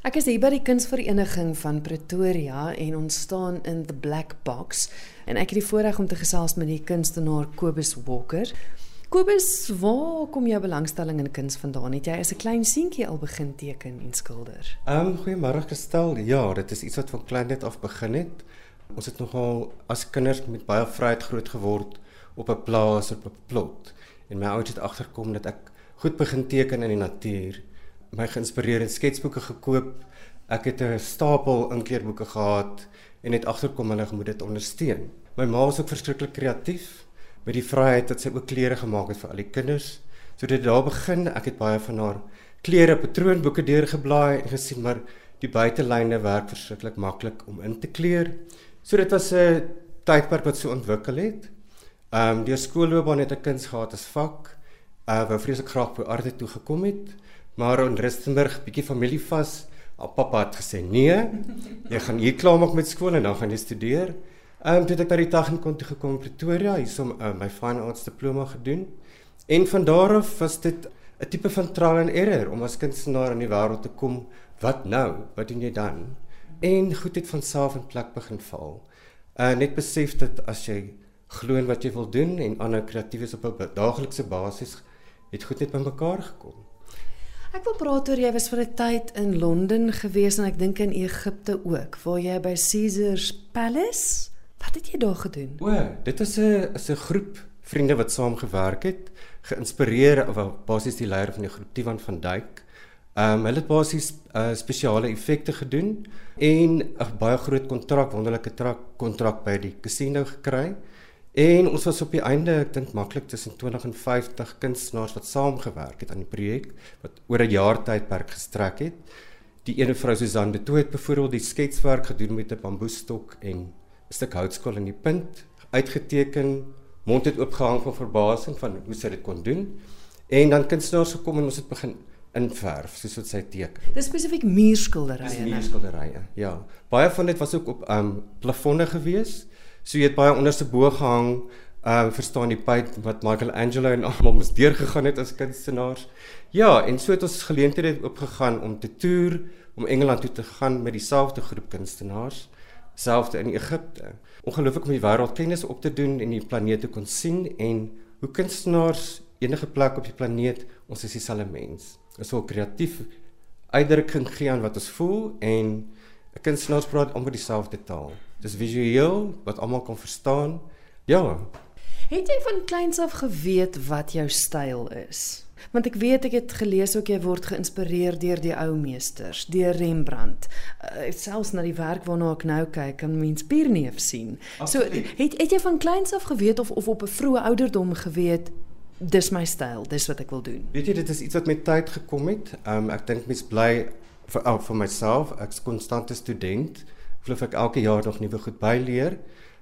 Ek is hier by die kunsvereniging van Pretoria en ons staan in the Black Box en ek het die voorreg om te gesels met die kunstenaar Kobus Walker. Kobus, waar kom jou belangstelling in kuns vandaan? Het jy as 'n klein seentjie al begin teken en skilder? Ehm um, goeiemôre gestel. Ja, dit is iets wat van klein net af begin het. Ons het nogal as kinders met baie vryheid groot geword op 'n plaas op 'n plot. En my ouers het agterkom dat ek goed begin teken in die natuur my geïnspireer en sketsboeke gekoop. Ek het 'n stapel inkleurboeke gehad en het agterkom hulle moet dit ondersteun. My ma was ook verskriklik kreatief met die vryheid dat sy ook klere gemaak het vir al die kinders. So dit daar begin, ek het baie van haar klere patroonboeke deurgeblaai en gesien maar die buitelyne werk verskriklik maklik om in te kleur. So dit was 'n tydperk wat so ontwikkel het. Ehm um, die skoolloopbaan het ek kuns gehad as vak. Uh wou vreeslik graag by arte toe gekom het. Maar in Rustenburg bietjie familie vas. Al pappa het gesê nee. Jy gaan hier klaar maak met skool en dan gaan jy studeer. Ehm um, toe het ek by die Tegnikon toe gekom Pretoria, hier som uh, my fine arts diploma gedoen. En van daar af was dit 'n tipe van trial and error om as kunstenaar in die wêreld te kom. Wat nou? Wat doen jy dan? En goed het van self in plek begin val. Uh net besef dat as jy glo in wat jy wil doen en ander kreatiefes op 'n daaglikse basis het goed net bymekaar gekom. Ek wil praat oor jy was vir 'n tyd in Londen gewees en ek dink in Egipte ook, waar jy by Caesar's Palace. Wat het jy daar gedoen? O, dit is 'n is 'n groep vriende wat saam gewerk het, geïnspireer of basies die leier van die groep Tivan van Duyk. Ehm um, hulle het basies uh, spesiale effekte gedoen en 'n baie groot kontrak, wonderlike kontrak by die casino gekry. En ons was op die einde, ek dink maklik tussen 20 en 50 kunstenaars wat saamgewerk het aan die projek wat oor 'n jaar tydperk gestrek het. Die ene vrou Susan de Toet byvoorbeeld die sketswerk gedoen met 'n bamboestok en 'n stuk houtskool in die punt, uitgeteken, mond het oopgehang van verbasing van hoe sy dit kon doen. En dan kunstenaars gekom en ons het begin inverf soos wat sy teken. Dis spesifiek muurskilderye. Dis muurskilderye. Ja. Baie van dit was ook op ehm um, plafonne gewees. So jy het baie onderste bo gehang, ehm uh, verstaan die pyp wat Michelangelo en almal moes deurgegaan het as kunstenaars. Ja, en so het ons geleenthede oopgegaan om te toer, om Engeland toe te gaan met dieselfde groep kunstenaars, selfde in Egipte. Ongelooflik om die wêreld kennis op te doen en die planeet te kon sien en hoe kunstenaars enige plek op die planeet, ons is dieselfde mens. Ons wil kreatief uitdrukking gee aan wat ons voel en 'n kunstenaar praat amper dieselfde taal. Dis visueel wat almal kan verstaan. Ja. Het jy van kleins af geweet wat jou styl is? Want ek weet ek het gelees ook jy word geïnspireer deur die ou meesters, deur Rembrandt. Uh, selfs na die werk waarna ek nou kyk, kan mens Pierneef sien. Absoluut. So het het jy van kleins af geweet of of op 'n vroeë ouderdom geweet dis my styl, dis wat ek wil doen. Weet jy dit is iets wat met tyd gekom het. Um ek dink mens bly vir vir myself, ek's konstante student glo ek elke jaar nog nuwe goed byleer.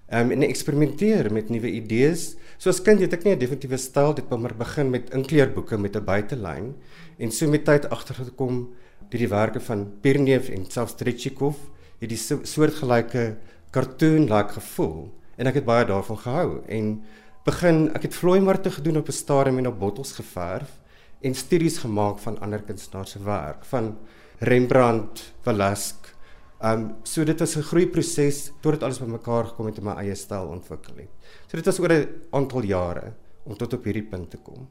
Um, en eksperimenteer met nuwe idees. So as kind het ek nie 'n definitiewe styl, dit het maar begin met inkleurboeke met 'n buitelyn en so met tyd agtergekom deur die werke van Pirnev en selfs Trechikov het die soortgelyke cartoon-like gevoel en ek het baie daarvan gehou en begin ek het vlooimarte gedoen op 'n stadium en op bottels geverf en studies gemaak van ander kunstenaars se werk van Rembrandt, Velasquez Ehm um, so dit was 'n groeiproses totdat alles bymekaar gekom het en my eie styl ontwikkel het. So dit was oor 'n aantal jare om tot op hierdie punt te kom.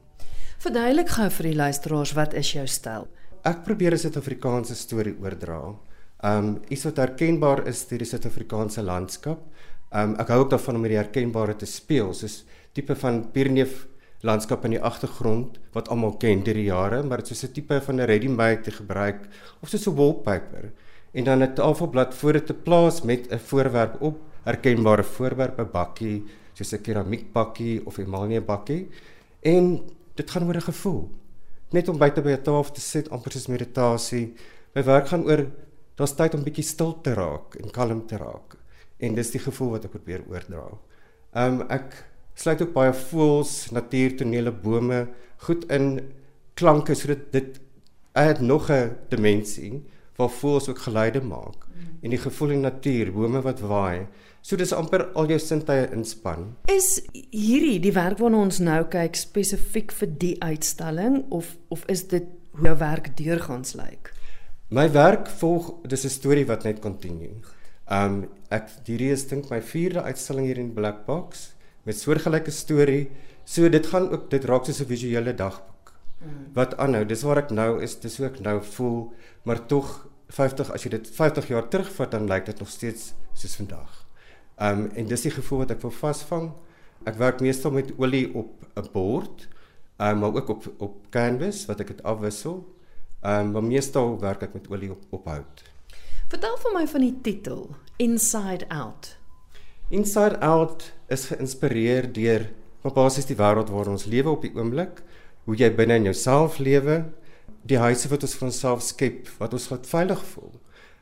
Verduidelik gou vir die luisteraars wat is jou styl? Ek probeer 'n Suid-Afrikaanse storie oordra. Ehm um, iets wat herkenbaar is deur die Suid-Afrikaanse landskap. Ehm um, ek hou ook daarvan om hierdie herkenbare te speel, soos tipe van Pierneef landskap in die agtergrond wat almal ken deur die jare, maar dit is 'n tipe van 'n ready-made te gebruik of so 'n wallpaper en dan 'n tafelblad voor dit te plaas met 'n voorwerp op, herkenbare voorwerp, 'n bakkie, soos 'n keramiekbakkie of 'n emalie bakkie. En dit gaan oor 'n gevoel. Net om buite by 'n tafel te sit, amper soos meditasie. My werk gaan oor daar's tyd om bietjie stil te raak en kalm te raak. En dis die gevoel wat ek probeer oordra. Um ek sluit ook baie voels, natuurtonele, bome goed in klanke sodat dit het nog 'n dimensie waar voels ook geluide maak mm. en die gevoel in natuur, bome wat waai. So dis amper al jou sintuie inspann. Is hierdie die werk waarna ons nou kyk spesifiek vir die uitstalling of of is dit hoe jou werk deurgangs lyk? My werk volg dis 'n storie wat net continue. Um ek hierdie is dink my 4de uitstalling hier in Black Box met soortgelyke storie. So dit gaan ook dit raak soos 'n visuele dagboek. Mm. Wat aanhou, dis waar ek nou is, dis hoe ek nou voel, maar tog 50 as jy dit 50 jaar terugvat dan lyk dit nog steeds soos vandag. Um en dis die gevoel wat ek wil vasvang. Ek werk meestal met olie op 'n bord, um maar ook op op canvas wat ek dit afwissel. Um maar meestal werk ek met olie op op hout. Vertel vir my van die titel Inside Out. Inside Out is geïnspireer deur maar basies die wêreld waarin ons lewe op die oomblik, hoe jy binne in jouself lewe, die huise wat ons vir onsself skep, wat ons wat veilig voel.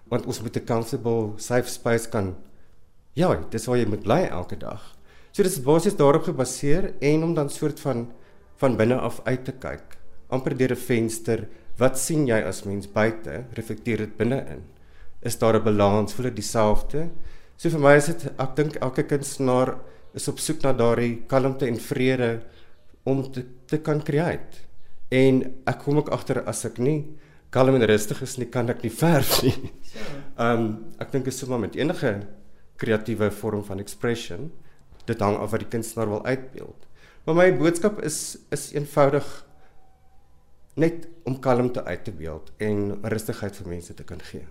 Want ons moet 'n comfortable safe space kan Ja, dis waar jy moet bly elke dag. So dit is basies daarop gebaseer en om dan soort van van binne af uit te kyk, amper deur 'n venster, wat sien jy as mens buite? Reflekteer dit binne in is daar 'n balans, voel dit dieselfde. So vir my is dit ek dink elke kunstenaar is op soek na daardie kalmte en vrede om te te kan create. En ek kom ook agter as ek nie kalm en rustig is nie, kan ek nie verf nie. Ehm um, ek dink is sommer met enige kreatiewe vorm van expression dit hang af wat die kunstenaar wil uitbeeld. Maar my boodskap is is eenvoudig net om kalmte uit te beeld en rustigheid vir mense te kan gee.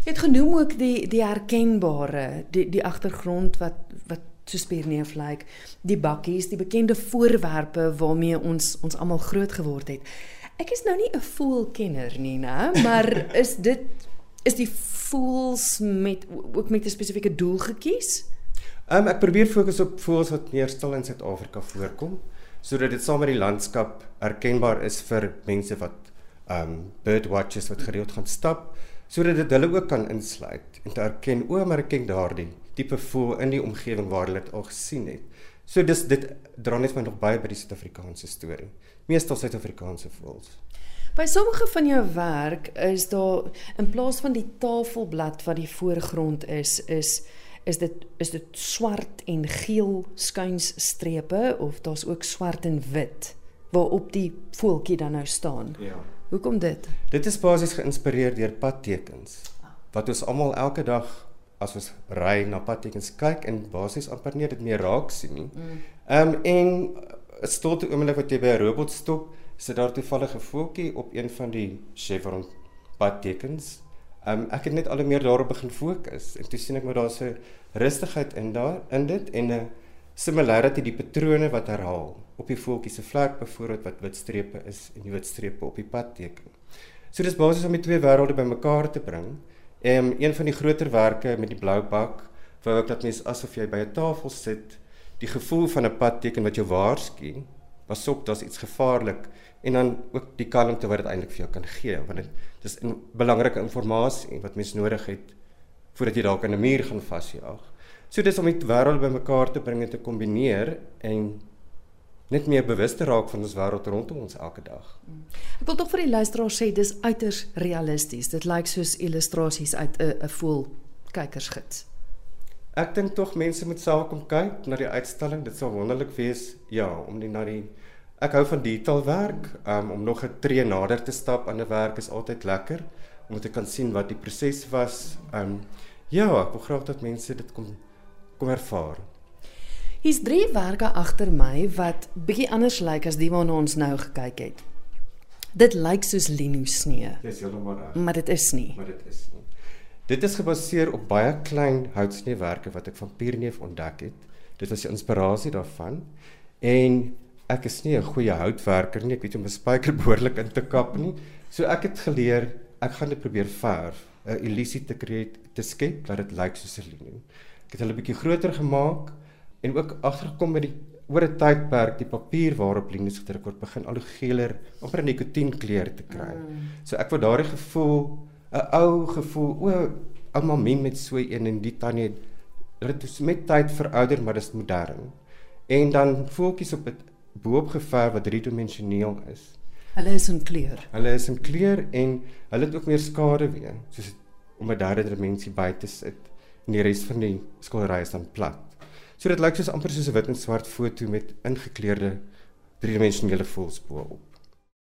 Jy het genoem ook die die herkenbare, die die agtergrond wat wat so spierneef lyk, like, die bakkies, die bekende voorwerpe waarmee ons ons almal groot geword het. Ek is nou nie 'n voelkenner nie, né, maar is dit is die voels met ook met 'n spesifieke doel gekies? Ehm um, ek probeer fokus op voels wat meer stil in Suid-Afrika voorkom sodat dit saam met die landskap herkenbaar is vir mense wat ehm um, bird watchers wat gereeld gaan stap sodat dit hulle ook kan insluit en te erken o, maar ek ken daardie tipe voel in die omgewing waar hulle dit al gesien het. So dis dit dra net my nog baie by die Suid-Afrikaanse storie. Meestal Suid-Afrikaanse voels. By sommige van jou werk is daar in plaas van die tafelblad wat die voorgrond is, is is dit is dit swart en geel skuinsstrepe of daar's ook swart en wit waarop die voeltjie dan nou staan. Ja. Hoekom dit? Dit is basies geïnspireer deur padtekens. Wat ons almal elke dag as ons ry na padtekens kyk en basies amper nie dit meer raak sien nie. Mm. Ehm mm. um, en 'n stolte oomblik wat jy by 'n robot stop, sit daar toevallig 'n voeltjie op een van die chevron padtekens. Ehm um, ek het net al meer daarop begin fokus en toe sien ek maar daar's 'n rustigheid in daar in dit en 'n similarity die patrone wat herhaal op die voeltjie se vlek byvoorbeeld wat wit strepe is en die wit strepe op die padteken. So dis basies om die twee wêrelde bymekaar te bring. Ehm een van die groter werke met die blou bak wou ek dat mens asof jy by 'n tafel sit, die gevoel van 'n padteken wat jou waarsku, pasop daar's iets gevaarlik en dan ook die kalmte wat dit eintlik vir jou kan gee want dit dis 'n belangrike inligting wat mens nodig het voordat jy dalk aan 'n muur gaan vasjaag. So dis om die wêreld bymekaar te bring en te kombineer en net meer bewus te raak van ons wêreld rondom ons elke dag. Ek wil tog vir die luisteraars sê dis uiters realisties. Dit lyk soos illustrasies uit 'n 'n voel kykersgids. Ek dink tog mense moet self kom kyk na die uitstalling. Dit sal wonderlik wees ja, om die na die ek hou van detailwerk, um, om nog 'n tree nader te stap aan 'n werk is altyd lekker om te kan sien wat die proses was. Um ja, ek wil graag dat mense dit kom kom ervaar. Hier's drie werke agter my wat bietjie anders lyk as die waarna ons nou gekyk het. Dit lyk soos lino snee. Dis heeltemal reg. Maar dit is nie. Maar dit is nie. Dit is gebaseer op baie klein houtsneewerke wat ek van Pierneef ontdek het. Dit was die inspirasie daarvan. En ek is nie 'n goeie houtwerker nie. Ek weet om 'n spyker behoorlik in te kap nie. So ek het geleer, ek gaan dit probeer verf, 'n illusie te skep, te skep dat dit lyk soos 'n lino. Ek het hulle bietjie groter gemaak en ook agtergekom met die oor 'n tydperk die papier waarop linies gedruk word begin al hoe geler amper 'n nikotien kleur te kry. Mm. So ek wou daardie gevoel 'n ou gevoel o ouma Mien met so een en die tannie dit is met tyd verouder maar dit is modern. En dan voeltjies op dit boop geverf wat driedimensioneel is. Hulle is in kleur. Hulle is in kleur en hulle het ook meer skade weer soos om 'n derde dimensie by te sit en die res van die skildery is dan plat. So dit lyk soos amper soos 'n wit en swart foto met ingekleurde driedimensionele voels bo-op.